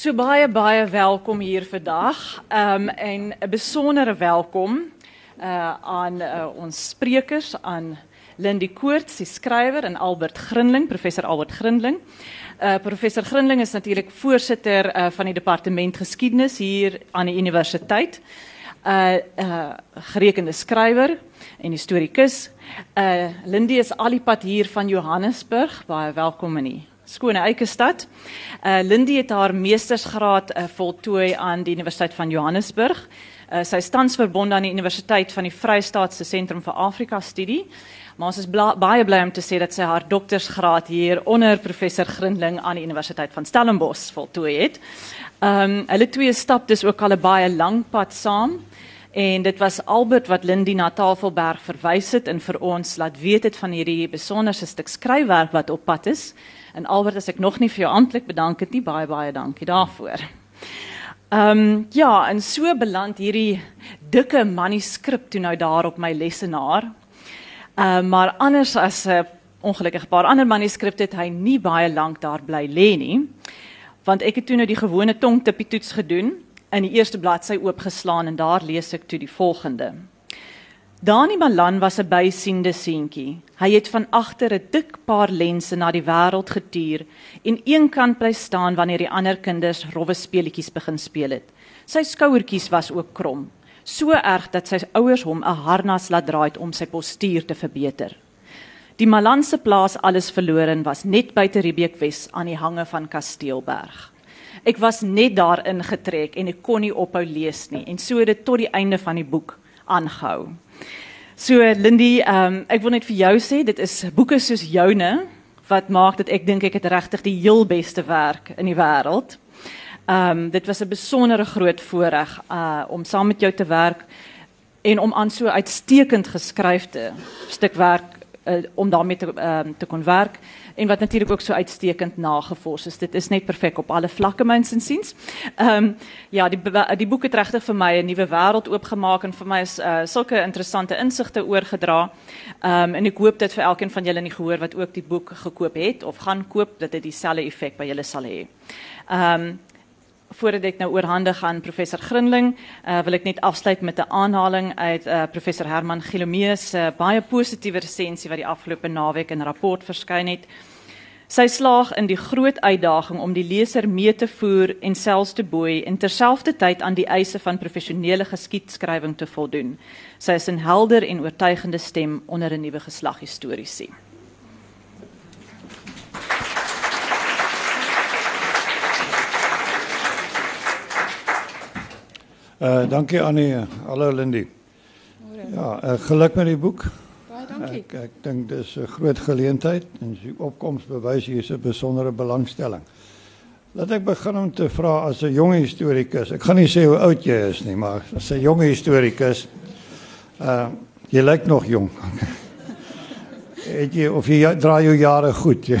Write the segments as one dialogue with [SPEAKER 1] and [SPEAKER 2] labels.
[SPEAKER 1] So baie baie welkom hier vandag. Ehm um, en 'n besondere welkom uh aan uh, ons sprekers aan Lindy Koorts, die skrywer en Albert Grinling, professor Albert Grinling. Uh professor Grinling is natuurlik voorsitter uh, van die departement geskiedenis hier aan die universiteit. Uh uh gerekende skrywer en historikus. Uh Lindy is alipad hier van Johannesburg. Baie welkom in die skone Eikestad. Uh Lindy het haar meestersgraad uh, voltooi aan die Universiteit van Johannesburg. Uh, sy is tans verbonde aan die Universiteit van die Vrystaatse Sentrum vir Afrika Studie. Maar ons is baie bly om te sê dat sy haar doktorsgraad hier onder professor Grindling aan die Universiteit van Stellenbosch voltooi het. Ehm um, hulle twee stap dus ook al 'n baie lang pad saam. En dit was Albert wat Lindy na Tafelberg verwys het en vir ons laat weet het van hierdie besonderse stuk skryfwerk wat op pad is. En Albert, as ek nog nie vir jou amptelik bedank het nie, baie baie dankie daarvoor. Ehm um, ja, en so beland hierdie dikke manuskrip toe nou daar op my lessenaar. Ehm uh, maar anders as 'n uh, ongelukkige paar ander manuskripte het hy nie baie lank daar bly lê nie. Want ek het toe nou die gewone tongtippie toets gedoen in die eerste bladsy oopgeslaan en daar lees ek toe die volgende. Dani Malan was 'n bysiende seentjie. Hy het van agter 'n dik paar lense na die wêreld getuur en eenkant bly staan wanneer die ander kinders rowwe speletjies begin speel het. Sy skouertjies was ook krom, so erg dat sy ouers hom 'n harnas laat draai om sy postuur te verbeter. Die Malan se plaas alles verloren was net buite Riebeekwes aan die hange van Kasteelberg. Ek was net daar ingetrek en ek kon nie ophou lees nie en so het dit tot die einde van die boek aangehou. So Lindy, ehm um, ek wil net vir jou sê dit is boeke soos joune wat maak dat ek dink ek het regtig die heel beste werk in die wêreld. Ehm um, dit was 'n besondere groot voorreg uh om saam met jou te werk en om aan so uitstekend geskryfde stuk werk uh, om daarmee te um, te kon werk en wat natuurlik ook so uitstekend nagevors is. Dit is net perfek op alle vlakke myns insiens. Ehm ja, die die boek het regtig vir my 'n nuwe wêreld oopgemaak en vir my is uh, interessante insigte oorgedra. Ehm en ek hoop dit vir elkeen van julle in die gehoor wat ook die boek gekoop het of gaan koop dat dit dieselfde effek by julle sal hê. Ehm voordat ek nou oorhandig aan professor Grinling, uh, wil ek net afsluit met 'n aanhaling uit uh, professor Herman Gilomee se uh, baie positiewe resensie wat die afgelope naweek in 'n rapport verskyn het. Sy slaag in die groot uitdaging om die leser mee te voer en selfs te boei en terselfdertyd aan die eise van professionele geskiedskrywing te voldoen. Sy is 'n helder en oortuigende stem onder 'n nuwe geslag historiese.
[SPEAKER 2] Uh dankie Annie. Hallo Lindy. Ja, uh, geluk met die boek.
[SPEAKER 3] Baie dankie.
[SPEAKER 2] Ek ek dink dis 'n groot geleentheid en die opkoms bewys hier is 'n besondere belangstelling. Laat ek begin om te vra as 'n jong historikus. Ek gaan nie sê hoe oud jy is nie, maar as 'n jong historikus uh jy lyk nog jong. Het jy of jy dra jou jare goed? Jy?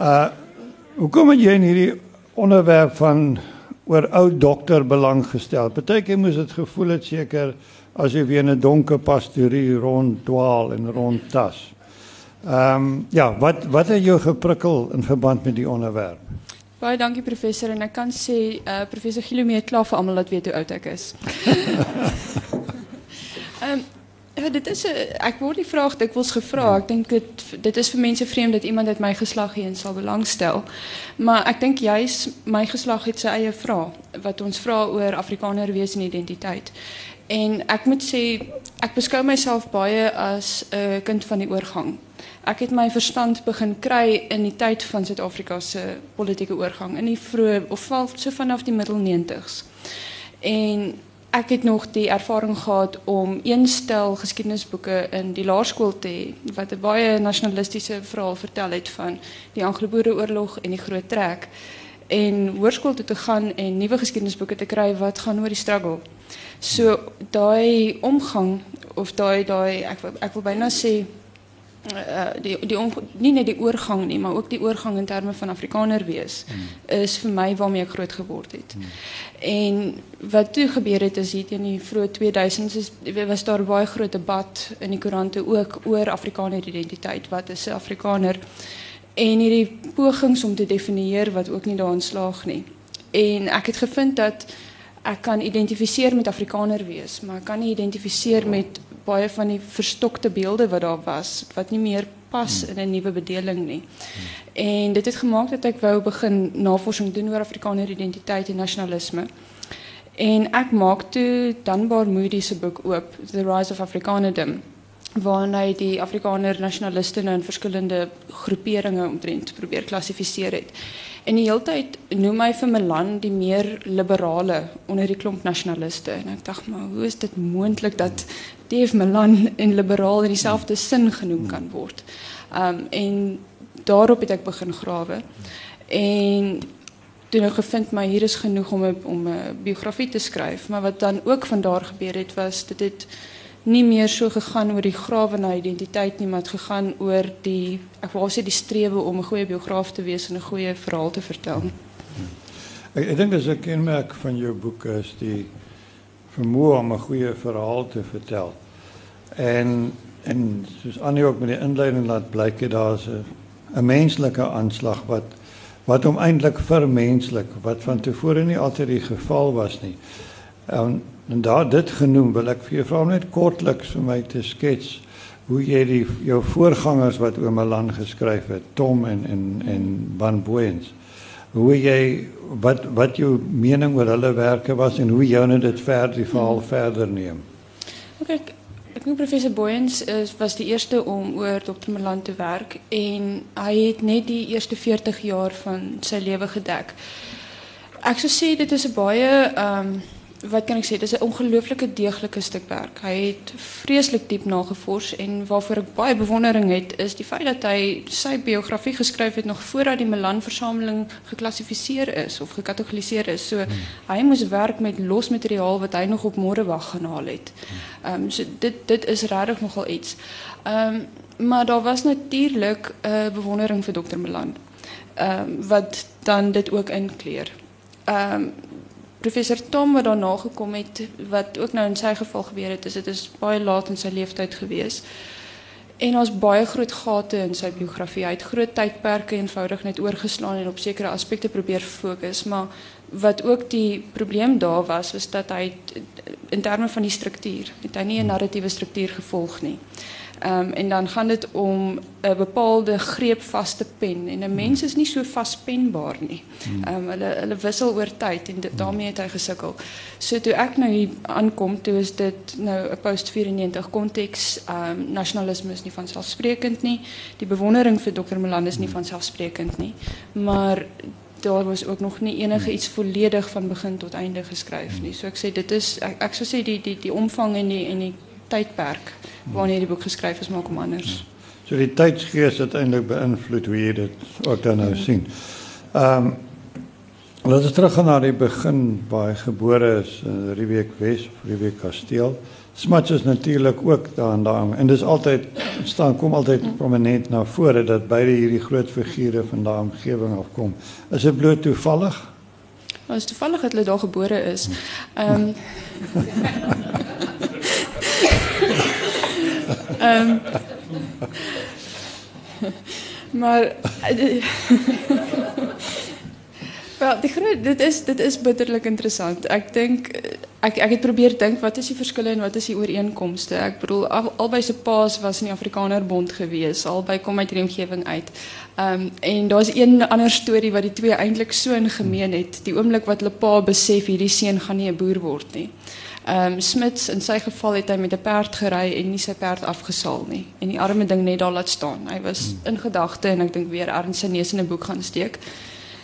[SPEAKER 2] uh hoekom het jy in hierdie onderwerp van oor ou dokter belang gestel. Partykeer moes dit gevoel het seker as jy weer in 'n donker pastorie ronddwaal en rondtas. Ehm um, ja, wat wat het jou geprikkel in verband met die onderwerp?
[SPEAKER 3] Baie dankie professor en ek kan sê uh professor Gilomee klaar vir almal dat weet hoe oud ek is. Ehm um, Ja, dit is 'n ek word die vraag dikwels gevra. Ek dink dit dit is vir mense vreemd dat iemand uit my geslag hierin sal belangstel. Maar ek dink juis my geslag het sy eie vrae wat ons vra oor Afrikaner wees en identiteit. En ek moet sê ek beskou myself baie as 'n kind van die oorgang. Ek het my verstand begin kry in die tyd van Suid-Afrika se politieke oorgang in die vroeë of so vanaf die middel 90s. En ek het nog die ervaring gehad om een stel geskiedenisboeke in die laerskool te hê wat 'n baie nasionalistiese verhaal vertel het van die Anglo-Boereoorlog en die Groot Trek en hoërskool toe te gaan en nuwe geskiedenisboeke te kry wat gaan oor die struggle. So daai omgang of daai daai ek ek wil byna sê uh, die die on, nie net die oorgang nie, maar ook die oorgang in terme van Afrikaner wees mm. is vir my waarmee ek groot geword het. Mm. En wat toe gebeur het is hier in die vroeë 2000s is was daar baie groot debat in die koerante ook oor Afrikaner identiteit. Wat is 'n Afrikaner? en hierdie pogings om te definieer wat ook nie daarin slaag nie. En ek het gevind dat ek kan identifiseer met Afrikaner wees, maar ek kan nie identifiseer met baie van die verstokte beelde wat daar was wat nie meer pas in 'n nuwe bedeling nie. En dit het gemaak dat ek wou begin navorsing doen oor Afrikaner identiteit en nasionalisme. En ek maak toe Dunbar Moody se boek oop, The Rise of Afrikanerdom, waarin hy die Afrikaner nasionaliste in verskillende groeperinge omtrent probeer klassifiseer het. En die hele tyd noem hy vir Milan die meer liberale onder die klomp nasionaliste en ek dink maar hoe is dit moontlik dat Dave Milan en liberaal in dieselfde sin genoem kan word? Um en daarop het ek begin grawe. En toen ik gevind maar hier is genoeg om om een biografie te schrijven. Maar wat dan ook vandaar gebeurd het, was dat dit niet meer zo gegaan over die graven naar identiteit, nie, maar het gegaan over die, ik wou zeggen, die streven om een goede biograaf te wezen en een goede verhaal te vertellen.
[SPEAKER 2] Ik, denk dat een kenmerk van je boek is die vermoeden om een goede verhaal te vertellen. En, en Annie ook met de inleiding laat blijken, daar is een, menselijke aanslag wat wat hom eintlik wat van tevore nie altyd die geval was nie. En daar dit genoem wil ek vir jou vra net kortliks vir my te skets hoe jy die jou voorgangers wat oor Milan geskryf het, Tom en en en Van Booyens. Hoe jy wat wat jou mening oor hulle werke was en hoe jy nou dit verder die verder neem.
[SPEAKER 3] Okay, Ek dink professor Boyens was die eerste om oor Dr. Milan te werk en hy het net die eerste 40 jaar van sy lewe gedek. Ek sou sê dit is 'n baie ehm wat kan ek sê, dis 'n ongelooflike deeglike stuk werk. Hy het vreeslik diep nagevors en waarvoor ek baie bewondering het, is die feit dat hy sy biografie geskryf het nog voordat die Milan versameling geklassifiseer is of gekatalogiseer is. So hmm. hy moes werk met losmateriaal wat hy nog op gaan het. Ehm um, so dit dit is regtig nogal iets. Ehm um, maar daar was natuurlik 'n uh, bewondering vir Dr. Milan. Ehm um, wat dan dit ook inkleer. Ehm um, professor Tom wat daarna gekom het wat ook nou in sy geval gebeur het is dit is baie laat in sy lewenstyd gewees. En ons baie groot gate in sy biografie. Hy het groot tydperke eenvoudig net oorgeslaan en op sekere aspekte probeer fokus, maar wat ook die probleem daar was was dat hy in terme van die struktuur, het hy nie 'n narratiewe struktuur gevolg nie. Um, en dan gaan het om een bepaalde greepvaste pen. En een mens is niet zo vastpenbaar. Nie. Um, hulle, hulle wissel oor tijd en daarmee heeft hij gesukkel. So toen ik nou hier aankom, toen is dit nou een post-94 context. Um, nationalisme is niet vanzelfsprekend. Nie. Die bewondering voor Dr. Melan is niet vanzelfsprekend. Nie. Maar daar was ook nog niet enige iets volledig van begin tot einde geschreven. Nie. So ik zeg, dit is, ik zou zeggen, die, die, die omvang en die, en die tijdperk wanneer die boek geschreven is, maar ook anders.
[SPEAKER 2] So die tijdsgeest uiteindelijk beïnvloed hoe je dit ook dan nou zien. Um, laten we teruggaan naar het begin waar hij geboren is, uh, Riebeek West of Riebeek Kasteel. Smats is natuurlijk ook daar en daar. En dus altijd, staan, kom altijd prominent naar voren dat beide hierdie groot figuren van de omgeving afkomen. Is het bloot toevallig?
[SPEAKER 3] Het is toevallig dat hij daar geboren is. Um, um, maar wel, dit is dit is bitterlik interessant. Ek dink ek ek het probeer dink wat is die verskille en wat is die ooreenkomste? Ek bedoel al, albei se paas was die Afrikanerbond gewees. Albei kom uit die omgewing uit. Ehm en daar's een ander storie wat die twee eintlik so in gemeen het. Die oomblik wat hulle pa besef hierdie seun gaan nie 'n boer word nie. Ehm um, Smits in sy geval het hy met 'n perd gery en nie sy perd afgesaal nie en die arme ding net daar laat staan. Hy was hmm. in gedagte en ek dink weer erns sy neus in 'n boek gaan steek.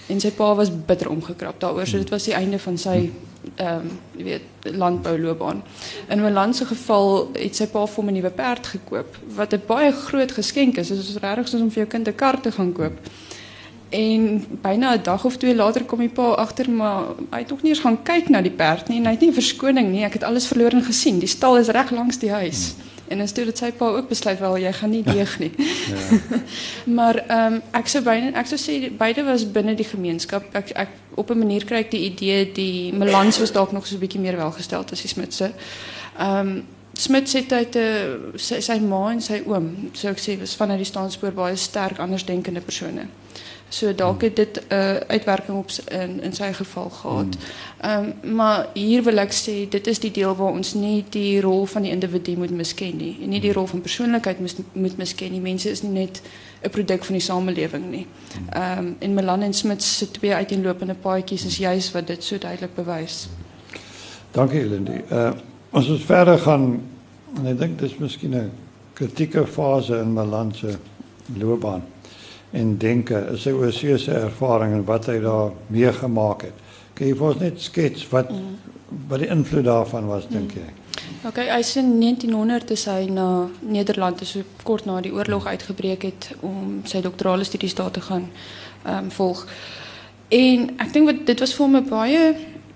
[SPEAKER 3] En sy pa was bitter omgekrap daaroor. So dit was die einde van sy ehm um, weet landbouloopbaan. In 'n land se geval het sy pa vir hom 'n nuwe perd gekoop wat 'n baie groot geskenk is. Dit is soos om vir jou kind 'n kar te gaan koop. En bijna een dag of twee later kom die pa achter, maar hij toch niet eens gaan kijken naar die paard nie en hy het nie verskoning nie. Ek het alles verloren gezien. Die stal is reg langs die huis. En dan stuurde sy pa ook besluit wel jy gaan nie deeg nie. Ja. maar ehm um, ek sou byna ek sou sê beide was binne die gemeenskap. Ek ek op 'n manier kry ek die idee die Melans was dalk nog so 'n bietjie meer welgesteld as die Smitse. Ehm um, het uit 'n sy, sy ma en sy oom, sou ek sê, was vanuit die staanspoor baie sterk andersdenkende persone. So dalk het dit 'n uh, uitwerking op in in sy geval gehad. Ehm um, maar hier wil ek sê dit is die deel waar ons nie die rol van die individu moet misken nie en nie die rol van persoonlikheid moet moet misken nie. Mense is nie net 'n produk van die samelewing nie. Ehm um, en Melan en Smit se twee uiteenlopende paadjies is juis wat dit so duidelik bewys.
[SPEAKER 2] Dankie Lindy. Uh ons verder gaan en ek dink dis miskien 'n kritieke fase in Melan se loopbaan en denke, sy oorsese ervaring en wat hy daar meegemaak het. Kan jy vir ons net skets wat wat die invloed daarvan was dink jy?
[SPEAKER 3] Oké, okay, hy is in 1900 is hy na Nederland, so kort na die oorlog uitgebreek het om sy doktorale studies daar te gaan ehm um, volg. En ek dink wat dit was vir 'n baie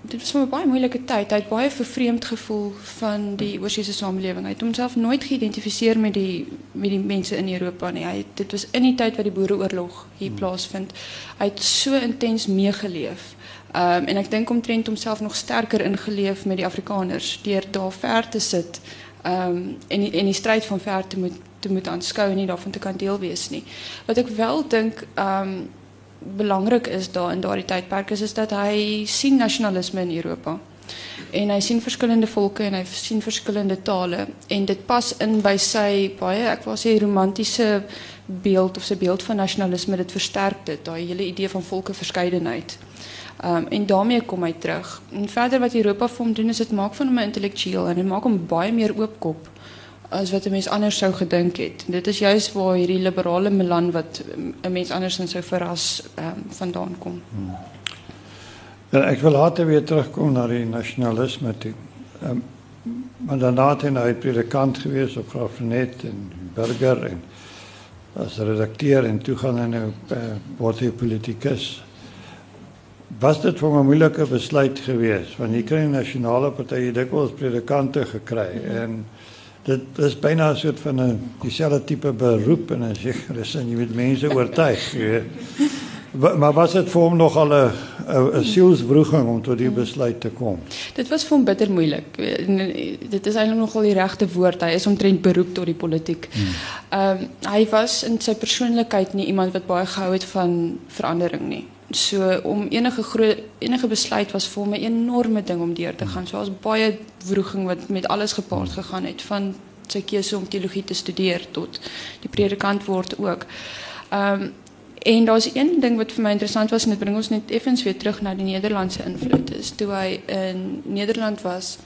[SPEAKER 3] dit was 'n baie moeilike tyd. Hy het baie vervreemd gevoel van die oorsese samelewing. Hy het homself nooit geïdentifiseer met die met die mense in Europa nie. Hy dit was in die tyd wat die Boereoorlog hier hmm. plaasvind. Hy het so intens meegeleef. Ehm um, en ek dink omtrent homself nog sterker ingeleef met die Afrikaners deur daar ver te sit. Ehm um, en die, en die stryd van ver te moet te moet aanskou en nie daarvan te kan deel wees nie. Wat ek wel dink ehm um, belangrijk is daar in daardie tydperk is is dat hy sien nasionalisme in Europa. En hy sien verskillende volke en hy sien verskillende tale en dit pas in by sy baie ek wou sê romantiese beeld of sy beeld van nasionalisme dit versterk dit daai hele idee van volkeverskeidenheid. Um, en daarmee kom hy terug. En verder wat Europa vir hom doen is dit maak van hom 'n en dit maak hom baie meer oopkop as wat 'n mens anders sou gedink het. Dit is juist waar hierdie liberale Milan wat 'n mens anders sou verras um, vandaan kom. Hmm.
[SPEAKER 2] Ja, ek wil later weer terugkom na die nasionalisme toe. Um, maar daarna het hy predikant gewees op Graafrenet en Burger en as redakteur en toe gaan hy nou uh, word hy politikus. Was dit vir 'n moeilike besluit geweest want jy kry 'n nasionale party dikwels predikante gekry en dit is byna 'n soort van 'n dieselfde tipe beroep en as jy sin jy met mense oortuig, jy weet. Maar was dit vir hom nogal 'n 'n sielswroeging om tot die besluit te kom?
[SPEAKER 3] Dit was vir hom bitter moeilik. Dit is eintlik nogal die regte woord. Hy is omtrent beroep tot die politiek. Hmm. Ehm um, hy was in sy persoonlikheid nie iemand wat baie gehou het van verandering nie. So om enige groot enige besluit was vir my 'n enorme ding om deur te gaan. So was baie wroging wat met alles gepaard gegaan het van sy keuse om teologie te studeer tot die predikant word ook. Ehm um, en daar's een ding wat vir my interessant was en dit bring ons net effens weer terug na die Nederlandse invloed. Is toe hy in Nederland was,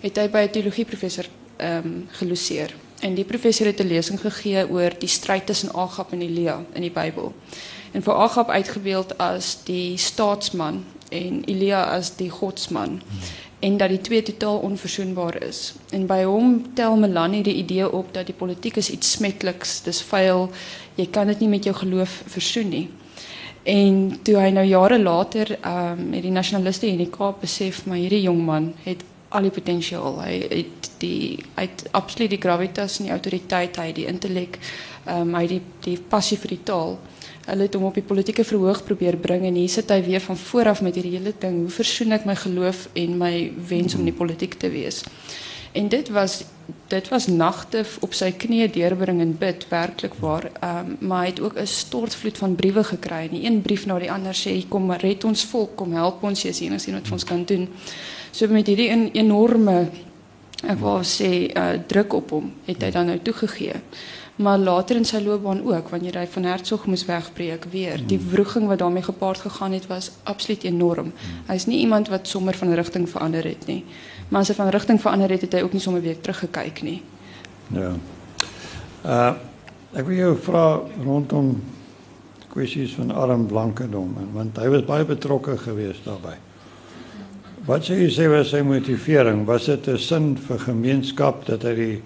[SPEAKER 3] het hy by 'n teologie professor ehm um, geloseer. En die professor het 'n lesing gegee oor die stryd tussen Agab en Elia in die Bybel en vir Agab uitgebeeld as die staatsman en Elia as die godsman en dat die twee totaal onverzoenbaar is. En by hom tel Melanie die idee op dat die politiek is iets smetliks, dis vuil, jy kan dit nie met jou geloof versoen nie. En toe hy nou jare later um, het die nasionaliste in die Kaap besef maar hierdie jong man het al die potensiaal. Hy het die uit absoluut die gravitas en die autoriteit, hy die intellek, ehm um, hy die die passie vir die taal hulle het hom op die politieke verhoog probeer bring en hier sit hy weer van vooraf met hierdie hele ding. Hoe versoen ek my geloof en my wens om in die politiek te wees? En dit was dit was nagte op sy knieë deurbring en bid werklik waar. Um, maar hy het ook 'n stortvloed van briewe gekry. En een brief na die ander sê kom red ons volk kom help ons jy sien ons wat ons kan doen. So met hierdie een enorme ek wou sê uh, druk op hom het hy dan nou toegegee maar later in sy loopbaan ook wanneer hy van Hertzog moes wegbreek weer. Die hmm. wroging wat daarmee gepaard gegaan het was absoluut enorm. Hmm. hy is nie iemand wat sommer van rigting verander het nie. Maar as hy van rigting verander het het hy ook nie sommer weer teruggekyk nie.
[SPEAKER 2] Ja. Uh ek wil jou vra rondom kwessies van arm blankedom want hy was baie betrokke geweest daarbey wat sê jy sê was sy motivering? Was dit 'n sin vir gemeenskap dat hy die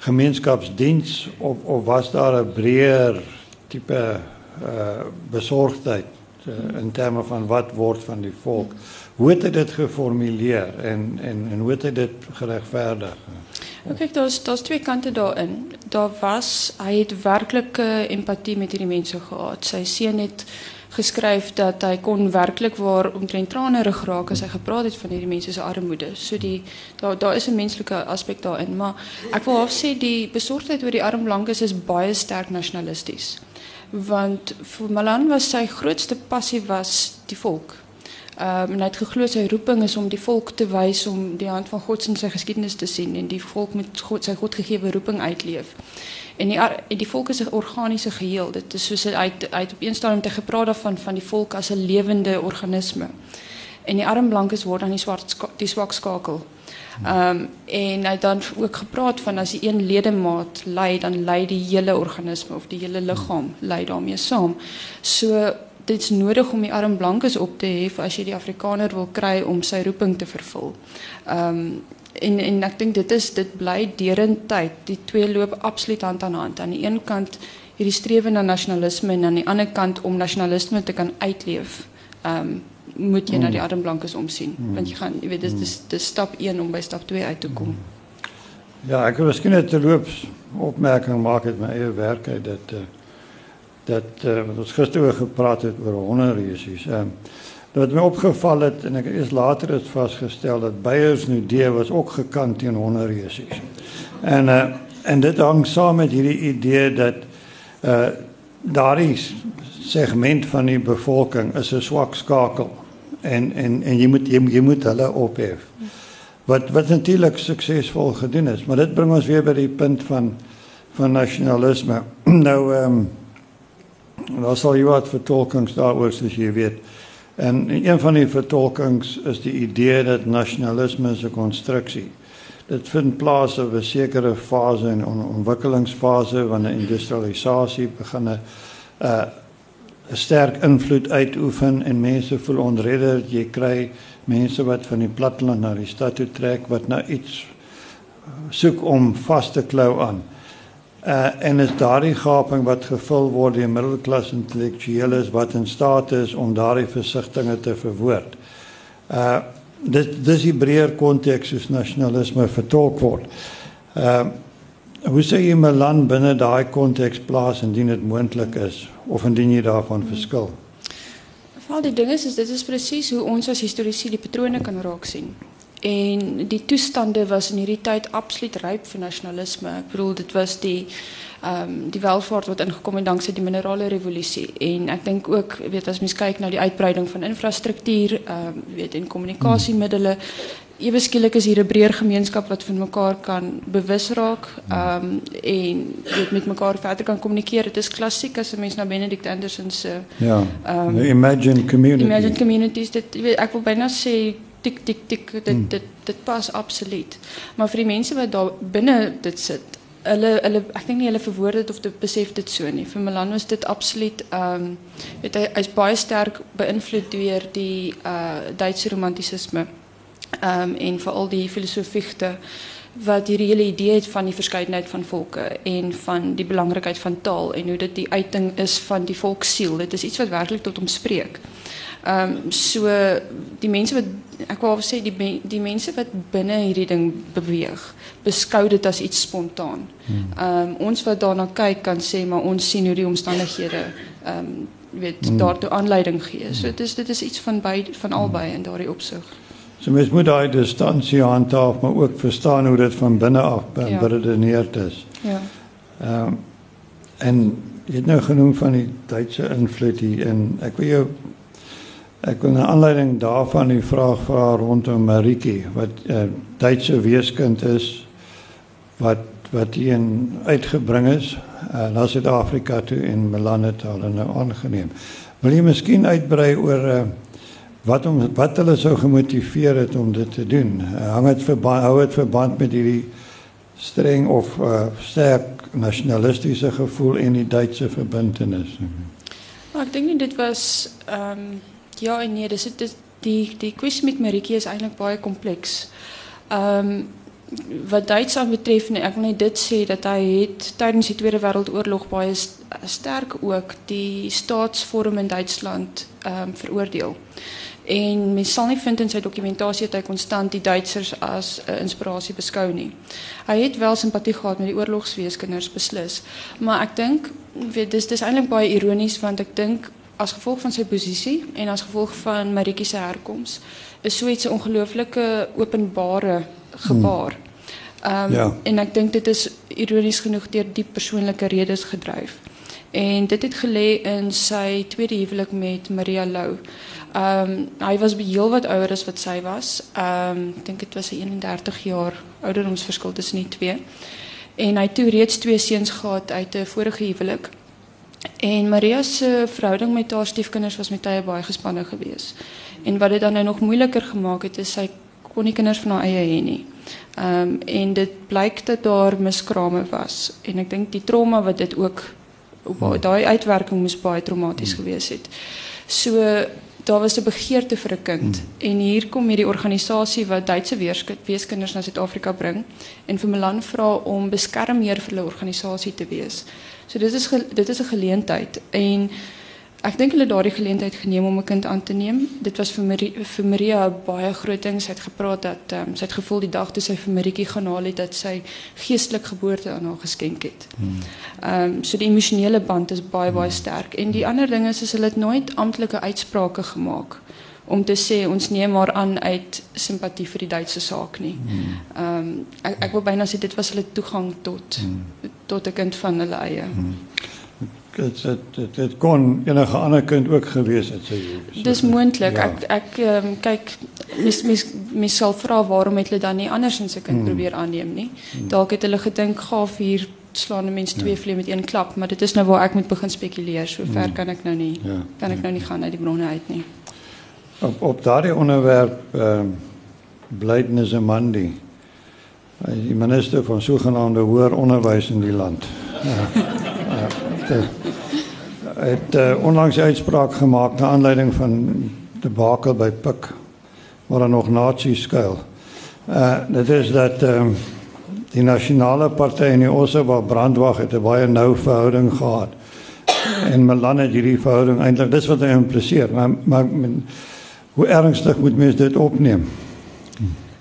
[SPEAKER 2] gemeenskapsdiens of of was daar 'n breër tipe uh besorgdheid uh, in terme van wat word van die volk? Hoe het dit geformuleer en en en hoe hy dit geregverdig?
[SPEAKER 3] Nou daar's daar's twee kante daarin. Daar was hy het werklike empatie met hierdie mense gehad. Sy seun het geskryf dat hy kon werklik waar omtrent tranerig raak as hy gepraat het van hierdie mense se armoede. So die daar daar is 'n menslike aspek daarin, maar ek wil half sê die besorgdheid oor die arm blankes is baie sterk nasionalisties. Want vir Malan was sy grootste passie was die volk. Um, en hy het geglo sy roeping is om die volk te wys om die hand van God in sy geskiedenis te sien en die volk met God sy Godgegewe roeping uitleef. En die die volk is 'n organiese geheel. Dit is soos hy uit op een stadium te gepraat daarvan van die volk as 'n lewende organisme. En die arm blankes word dan die swart die skakel. Um, en hy het dan ook gepraat van as die een ledemaat ly, dan ly die hele organisme of die hele liggaam ly daarmee saam. So dit is nodig om die arm blankes op te hef as jy die Afrikaner wil kry om sy roeping te vervul. Ehm um, en en ek dink dit is dit bly deurent tyd. Die twee loop absoluut hand aan hand. Aan die een kant hierdie strewe na nasionalisme en aan die ander kant om nasionalisme te kan uitleef. Ehm um, moet jy mm. na die arm blankes omsien mm. want jy gaan jy weet dis dis dis stap 1 om by stap 2 uit te kom.
[SPEAKER 2] Ja, ek wil miskien net 'n loops opmerking maak uit my eie werk dat uh, dat uh, wat ons gister oor gepraat het oor hongerresies. Ehm uh, wat my opgeval het en ek het eers later het vasgestel dat Beyers nou die was ook gekant teen hongerresies. En uh, en dit hang saam met hierdie idee dat uh daardie segment van die bevolking is 'n swak skakel en en en jy moet jy, jy moet hulle ophef. Wat wat natuurlik suksesvol gedoen is, maar dit bring ons weer by die punt van van nasionalisme. nou ehm um, daar sal jy wat vertolkings daaroor soos jy weet. En een van die vertolkings is die idee dat nasionalisme 'n konstruksie. Dit vind plaas op 'n sekere fase in 'n ontwikkelingsfase wanneer industrialisasie begin 'n uh, sterk invloed uitoefen en mense voel onredder. Jy kry mense wat van die platteland na die stad toe trek wat na iets soek om vas te klou aan. Uh, en is daardie gaping wat gevul word deur middelklas intellektueles wat in staat is om daardie versigtinge te verwoord. Uh dit dis die breër konteks soos nasionalisme vertolk word. Uh hoe sê jy 'n land binne daai konteks plaas indien dit moontlik is of indien jy daarvan verskil?
[SPEAKER 3] Al die dinge is dit is presies hoe ons as historiese die patrone kan raak sien. En die toestande was in hierdie tyd absoluut ryp vir nasionalisme. Ek bedoel dit was die ehm um, die welvaart wat ingekom het dankse die minerale revolusie en ek dink ook weet as mens kyk na die uitbreiding van infrastruktuur, ehm um, weet en kommunikasiemiddels Ewe skielik is hier 'n breër gemeenskap wat van mekaar kan bewus raak ehm um, en weet met mekaar verder kan kommunikeer. Dit is klassiek as 'n mens na Benedict Anderson se
[SPEAKER 2] ja, um, imagine communities.
[SPEAKER 3] Imagine communities dit weet ek wil byna sê tik tik tik dit hmm. dit dit pas absoluut. Maar vir die mense wat daar binne dit sit, hulle hulle ek dink nie hulle verwoord dit of dit besef dit so nie. Vir Milan was dit absoluut ehm um, weet hy hy's baie sterk beïnvloed deur die uh Duitse romantisisme. Ehm um, en veral die filosofie wat die hele idee het van die verskeidenheid van volke en van die belangrikheid van taal en hoe dit die uiting is van die volksiel. Dit is iets wat werklik tot hom spreek. Ehm um, so die mense wat ek wou sê die die mense wat binne hierdie ding beweeg, beskou dit as iets spontaan. Hmm. Ehm um, ons wat daarna kyk kan sê maar ons sien hoe die omstandighede ehm um, weet hmm. daartoe aanleiding gee. So dit is dit is iets van by van albei in daardie opsig.
[SPEAKER 2] So mens moet daai distansie handhaaf maar ook verstaan hoe dit van binne af beredeneerd ja. is.
[SPEAKER 3] Ja.
[SPEAKER 2] Ehm um, en jy het nou genoem van die Duitse invloed hier en ek wil jou Ek wil 'n aanleiding daarvan die vraag vra rondom Maritjie wat 'n uh, Duitse weeskind is wat wat hier uitgebring is uh, na Suid-Afrika toe en Milan het al nou aangeneem. Wil jy miskien uitbrei oor uh, wat om wat hulle sou gemotiveer het om dit te doen? Uh, hang dit verband hou dit verband met hierdie streng of uh, sterk nasionalistiese gevoel en die Duitse verbintenis?
[SPEAKER 3] Maar ek dink nie dit was ehm um ja en nee, dis dit die die kwessie met Maritjie is eintlik baie kompleks. Ehm um, wat Duitsland betref, nee, ek wil net dit sê dat hy het tydens die Tweede Wêreldoorlog baie sterk ook die staatsvorm in Duitsland ehm um, veroordeel. En mens sal nie vind in sy dokumentasie dat hy konstant die Duitsers as 'n uh, inspirasie beskou nie. Hy het wel simpatie gehad met die oorlogsweeskinders beslis, maar ek dink weet dis dis eintlik baie ironies want ek dink as gevolg van sy posisie en as gevolg van Maritjie se herkoms is so iets 'n ongelooflike openbare gebaar. Ehm um, ja. en ek dink dit is ironies genoeg deur die persoonlike redes gedryf. En dit het gelê in sy tweede huwelik met Maria Lou. Ehm um, hy was heel wat ouer as wat sy was. Ehm um, ek dink dit was 'n 31 jaar ouderdomsverskil tussen die twee. En hy het toe reeds twee seuns gehad uit 'n vorige huwelik. En Maria se verhouding met haar stiefkinders was met tye baie gespanne geweest. En wat dit dan nou nog moeiliker gemaak het, is sy kon nie kinders van haar eie hê nie. Ehm um, en dit blyk dat daar miskrame was en ek dink die trauma wat dit ook daai uitwerking moes baie traumaties gewees het. So daar was 'n begeerte vir 'n kind hmm. en hier kom hierdie organisasie wat Duitse weeskinders na Suid-Afrika bring en vir Milan vra om beskermheer vir hulle organisasie te wees. So dit is dit is 'n geleentheid en ek dink hulle daardie geleentheid geneem om 'n kind aan te neem. Dit was vir Marie, vir Maria baie groot ding. Sy het gepraat dat um, sy het gevoel die dag toe sy vir Maritjie gaan haal het dat sy geestelik geboorte aan haar geskenk het. Hmm. Ehm um, so die emosionele band is baie baie sterk en die ander ding is is hulle het nooit amptelike uitsprake gemaak om te sê ons neem maar aan uit simpatie vir die Duitse saak nie. Hmm. Ehm um, ek ek wil byna sê dit was hulle toegang tot hmm. tot 'n kind van hulle eie. Hmm
[SPEAKER 2] dit dit dit kon enige ander kind ook gewees het sê jy.
[SPEAKER 3] Dis moontlik. Ja. Ek ek um, kyk mis mis mis sal vra waarom het hulle dan nie andersins se kind hmm. probeer aanneem nie. Hmm. Dalk het hulle gedink gaaf hier slaan 'n mens twee ja. vliee met een klap, maar dit is nou waar ek moet begin spekuleer. So ver hmm. kan ek nou nie ja. kan ek nou nie gaan uit die bronne uit nie.
[SPEAKER 2] Op op daardie onderwerp ehm uh, Blydenis Amandi. Die minister van sogenaamde hoër onderwys in die land. Ja. het uh, onlangs 'n uitspraak gemaak na aanleiding van debakel by Pik waar er nog nasies skuil. Uh dit is dat um, die nasionale party en die Osoba brandwag het 'n baie nou verhouding gehad. En Milan het hierdie verhouding eintlik dis wat hy impliseer, maar maar men, hoe ernstig moet mens dit opneem?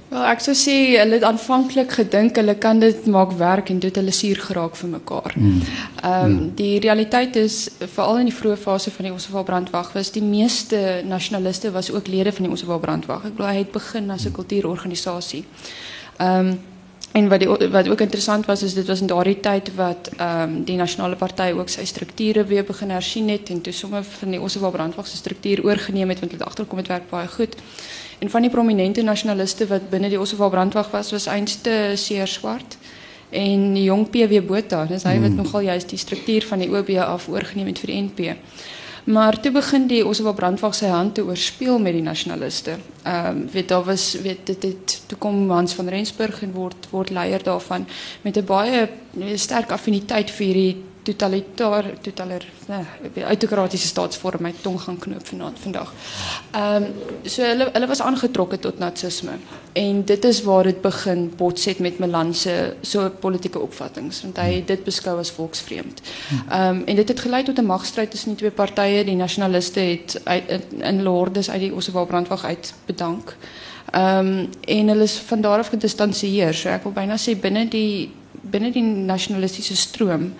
[SPEAKER 3] Wel, ek sou sê hulle het aanvanklik gedink hulle kan dit maak werk en dit hulle suur geraak vir mekaar. Hmm. Ehm um, mm. die realiteit is veral in die vroeë fase van die Ossewa brandwag was die meeste nasionaliste was ook lede van die Ossewa brandwag. Ek glo hy het begin as 'n kultuurorganisasie. Ehm um, en wat die, wat ook interessant was is dit was in daardie tyd wat ehm um, die nasionale party ook sy strukture weer begin hersien het en toe sommer van die Ossewa brandwag se struktuur oorgeneem het want hulle agterkom dit werk baie goed. En van die prominente nasionaliste wat binne die Ossewa brandwag was, was einste seer swart en die jong PW Botha, dis hy wat hmm. nogal juist die struktuur van die OB af oorgeneem het vir die NP. Maar toe begin die Ossewa brandwag sy hand te oorspeel met die nasionaliste. Ehm um, weet daar was weet dit het toe kom Hans van Rensburg en word word leier daarvan met 'n baie sterk affiniteit vir die totalitair totaler nee, autokratiese staatsvorm my tong gaan knoop vanaand vandag. Ehm um, so hulle hulle was aangetrokke tot nazisme en dit is waar dit begin botset met Milan se so politieke opvattinge want het dit beskou as volksvreemd. Ehm um, en dit het gelei tot 'n magstryd tussen die twee partye. Die nasionaliste het uit, in Lourdes uit die Ossewa brandwag uit bedank. Ehm um, en hulle is van daar af gedistansieer. So ek wil byna sê binne die binne die nasionalistiese stroom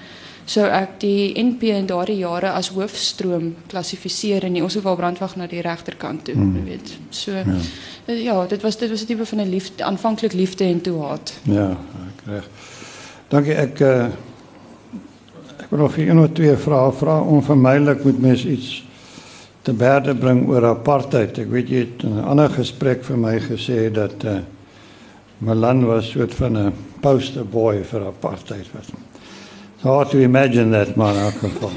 [SPEAKER 3] sou ek die NP in daardie jare as hoofstroom klassifiseer en ons hoewel brandwag na die regterkant toe, hmm. weet. So ja. ja, dit was dit was 'n tipe van 'n liefde, aanvanklik liefde en toe haat.
[SPEAKER 2] Ja, ek reg. Dankie ek uh, ek wil nog een of twee vrae vra onvermydelik moet mens iets te berde bring oor apartheid. Ek weet jy het in 'n ander gesprek vir my gesê dat uh, Malan was soort van 'n poster boy vir apartheid was hard to imagine that, maar in elk geval.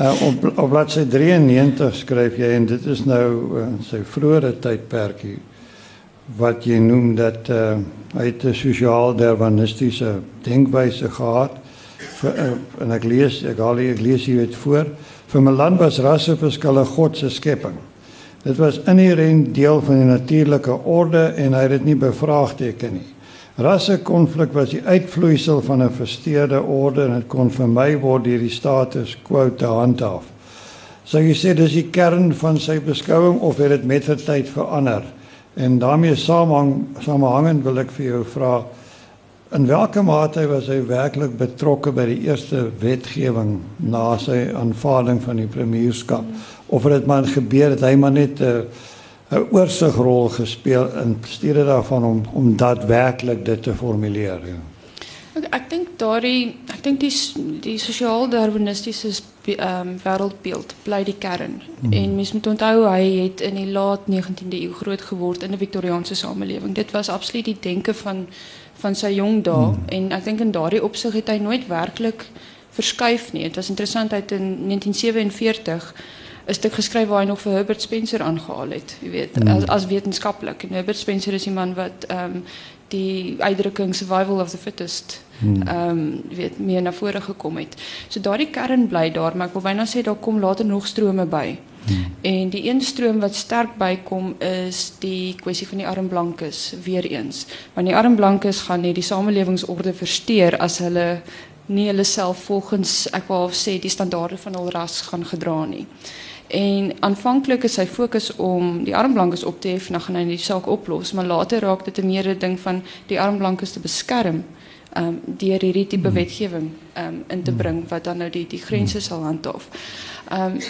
[SPEAKER 2] Uh, op, op bladsy 93 skryf jy en dit is nou uh, sy vroeëre tydperkie wat jy noem dat uh, hy 'n sosiaal-darwinistiese denkwyse gehad vir, uh, en ek lees ek haal hier ek lees hier dit voor vir Milan was rasseverskille God se skepping. Dit was inherënt deel van die natuurlike orde en hy het dit nie bevraagteken nie. Rassekonflik was die uitvloeisel van 'n versteurde orde en dit kon vermy word deur die status quo te handhaaf. So jy sê dis die kern van sy beskouing of het dit met die tyd verander? En daarmee saamhang samehangend wil ek vir jou vra in watter mate was hy werklik betrokke by die eerste wetgewing na sy aanvaarding van die premierskap of het dit maar gebeur het hy maar net 'n uh, 'n oorsigrol gespeel in steede daarvan om om daadwerklik dit te formuleer.
[SPEAKER 3] Ek, dink daardie ek dink die die sosiaal-darwinistiese um, wêreldbeeld bly die kern. Hmm. En mens moet onthou hy het in die laat 19de eeu groot geword in 'n Victoriaanse samelewing. Dit was absoluut die denke van van sy jong dae hmm. en ek dink in daardie opsig het hy nooit werklik verskuif nie. Dit was interessant uit in 1947 'n stuk geskryf waar hy nog vir Herbert Spencer aangehaal het, jy weet, mm. as as wetenskaplik. En Herbert Spencer is die man wat um, die uitdrukking survival of the fittest hmm. ehm um, weet meer na vore gekom het. So daardie kern bly daar, maar ek wil byna sê daar kom later nog strome by. Hmm. En die een stroom wat sterk bykom is die kwessie van die arm blankes weer eens. Want die arm blankes gaan net die samelewingsorde versteur as hulle nie hulle self volgens ek wou sê die standaarde van hul ras gaan gedra nie. En aanvanklik is sy fokus om die armblankes op te hef en dan gaan hy die saak oplos, maar later raak dit 'n meer ding van die armblankes te beskerm ehm um, deur hierdie tipe hmm. wetgewing ehm um, in te hmm. bring wat dan nou die die grense hmm. sal handhaaf. Ehm um,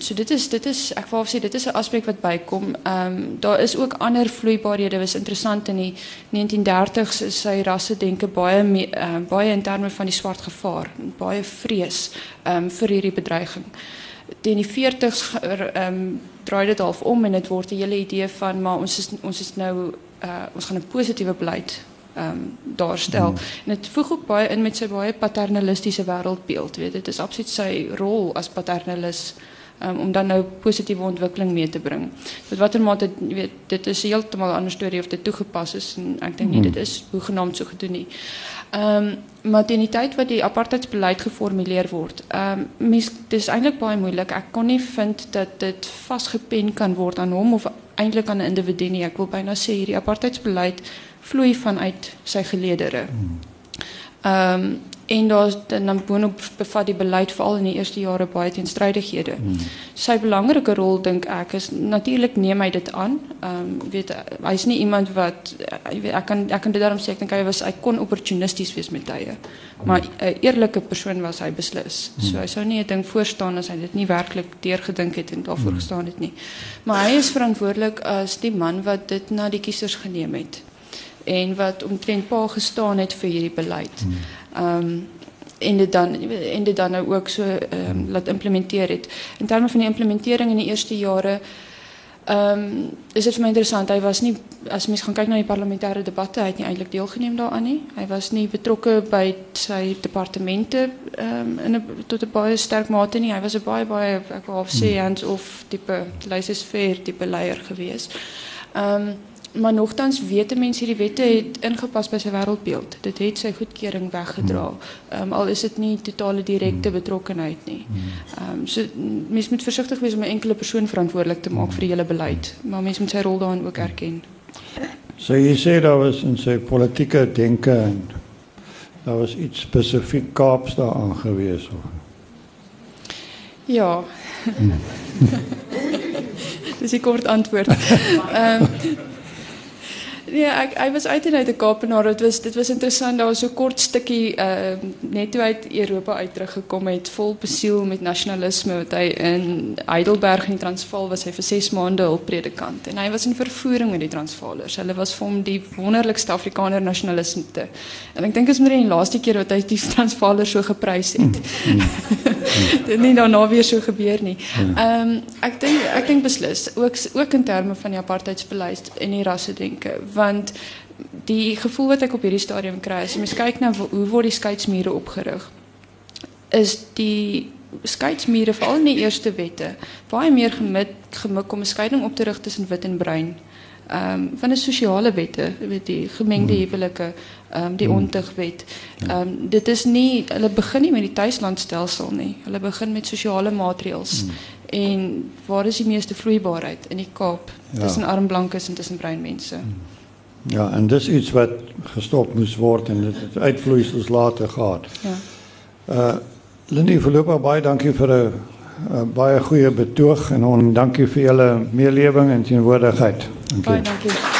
[SPEAKER 3] so dit is dit is ek wou sê dit is 'n aspek wat. Ehm um, daar is ook ander vloeibaarhede. Dit was interessant in die 1930s is sy rasse denke baie ehm baie in terme van die swart gevaar, baie vrees ehm um, vir hierdie bedreiging teen die 40s ehm um, draai dit half om en dit word 'n hele idee van maar ons is ons is nou uh, ons gaan 'n positiewe beleid ehm um, daarstel. Hmm. En dit voeg ook baie in met sy baie paternalistiese wêreldbeeld, weet dit is absoluut sy rol as paternalist um, om dan nou positiewe ontwikkeling mee te bring. Met watter mate weet dit is heeltemal 'n ander storie of dit toegepas is en ek dink nie hmm. dit is hoegenaamd so gedoen nie. Ehm um, maar teen die tyd wat die apartheidsbeleid geformuleer word, ehm um, mens dis eintlik baie moeilik. Ek kon nie vind dat dit vasgepen kan word aan hom of eintlik aan 'n individu nie. Ek wil byna sê hierdie apartheidsbeleid vloei vanuit sy geleedere. Ehm um, en daar's dan boonop bevat die beleid veral in die eerste jare baie teenstrydighede. Hmm. Sy belangrike rol dink ek is natuurlik neem hy dit aan. Ehm um, weet hy's nie iemand wat jy weet ek kan ek kan dit daarom sê ek dink hy was hy kon opportunisties wees met tye. Maar 'n eerlike persoon was hy beslis. Hmm. So hy sou nie 'n ding voorstaan as hy dit nie werklik deurgedink het en daarvoor hmm. gestaan het nie. Maar hy is verantwoordelik as die man wat dit na die kiesers geneem het en wat omtrent pa gestaan het vir hierdie beleid. Hmm. Um, en dit dan en dit dan nou ook so ehm um, laat implementeer het. In terme van die implementering in die eerste jare ehm um, is dit vir my interessant. Hy was nie as mens gaan kyk na die parlementêre debatte, hy het nie eintlik deelgeneem daaraan nie. Hy was nie betrokke by sy departemente ehm um, in 'n tot 'n baie sterk mate nie. Hy was 'n baie baie ek wou sê hmm. hands off tipe laissez-faire tipe leier gewees. Ehm um, maar nogtans weet mense hierdie wette het ingepas by sy wêreldbeeld. Dit het sy goedkeuring weggedra. Ehm um, al is dit nie totale direkte betrokkenheid nie. Ehm um, so mense moet versigtig wees om 'n enkele persoon verantwoordelik te vir die hele beleid, maar mense moet sy rol daarin ook erken.
[SPEAKER 2] So jy sê daar was in sy politieke denke en daar was iets spesifiek Kaaps daar aangewees of.
[SPEAKER 3] Ja. Dis 'n kort antwoord. Ehm um, Nee, ek hy was uit en uit 'n Kaapenaar. Dit was dit was interessant. Daar was so kort stukkie uh net toe uit Europa uit teruggekom het, vol besiel met nasionalisme wat hy in Heidelberg in Transvaal was hy vir 6 maande hul predikant. En hy was in vervoering met die Transvaalers. Hulle was vir hom die wonderlikste Afrikaner nasionaliste. En ek dink is maar die laaste keer wat hy die Transvaalers so geprys het. Mm, mm, dit nie daarna weer so gebeur nie. Ehm um, ek dink ek dink beslis ook ook in terme van die apartheidsbeleid en die want die gevoel wat ek op hierdie stadium kry as mens kyk na hoe word die skeidsmure opgerig is die skeidsmure veral in die eerste wette baie meer gemik gemik om 'n skeiding op te rig tussen wit en bruin ehm um, van 'n sosiale wette weet die gemengde hmm. huwelike ehm um, die hmm. ontigwet ehm um, dit is nie hulle begin nie met die tuislandstelsel nie hulle begin met sosiale maatreëls hmm. en waar is die meeste vloeibaarheid in die Kaap ja. tussen arm blankes en tussen bruin mense.
[SPEAKER 2] Ja, en dis iets wat gestop moes word en dit het uitvloeisels later gehad. Ja. Uh Lindy voorlopig baie dankie vir 'n baie goeie betoog en on, dankie vir julle meelewing en teenwoordigheid.
[SPEAKER 3] Dankie. Baie dankie. Ja.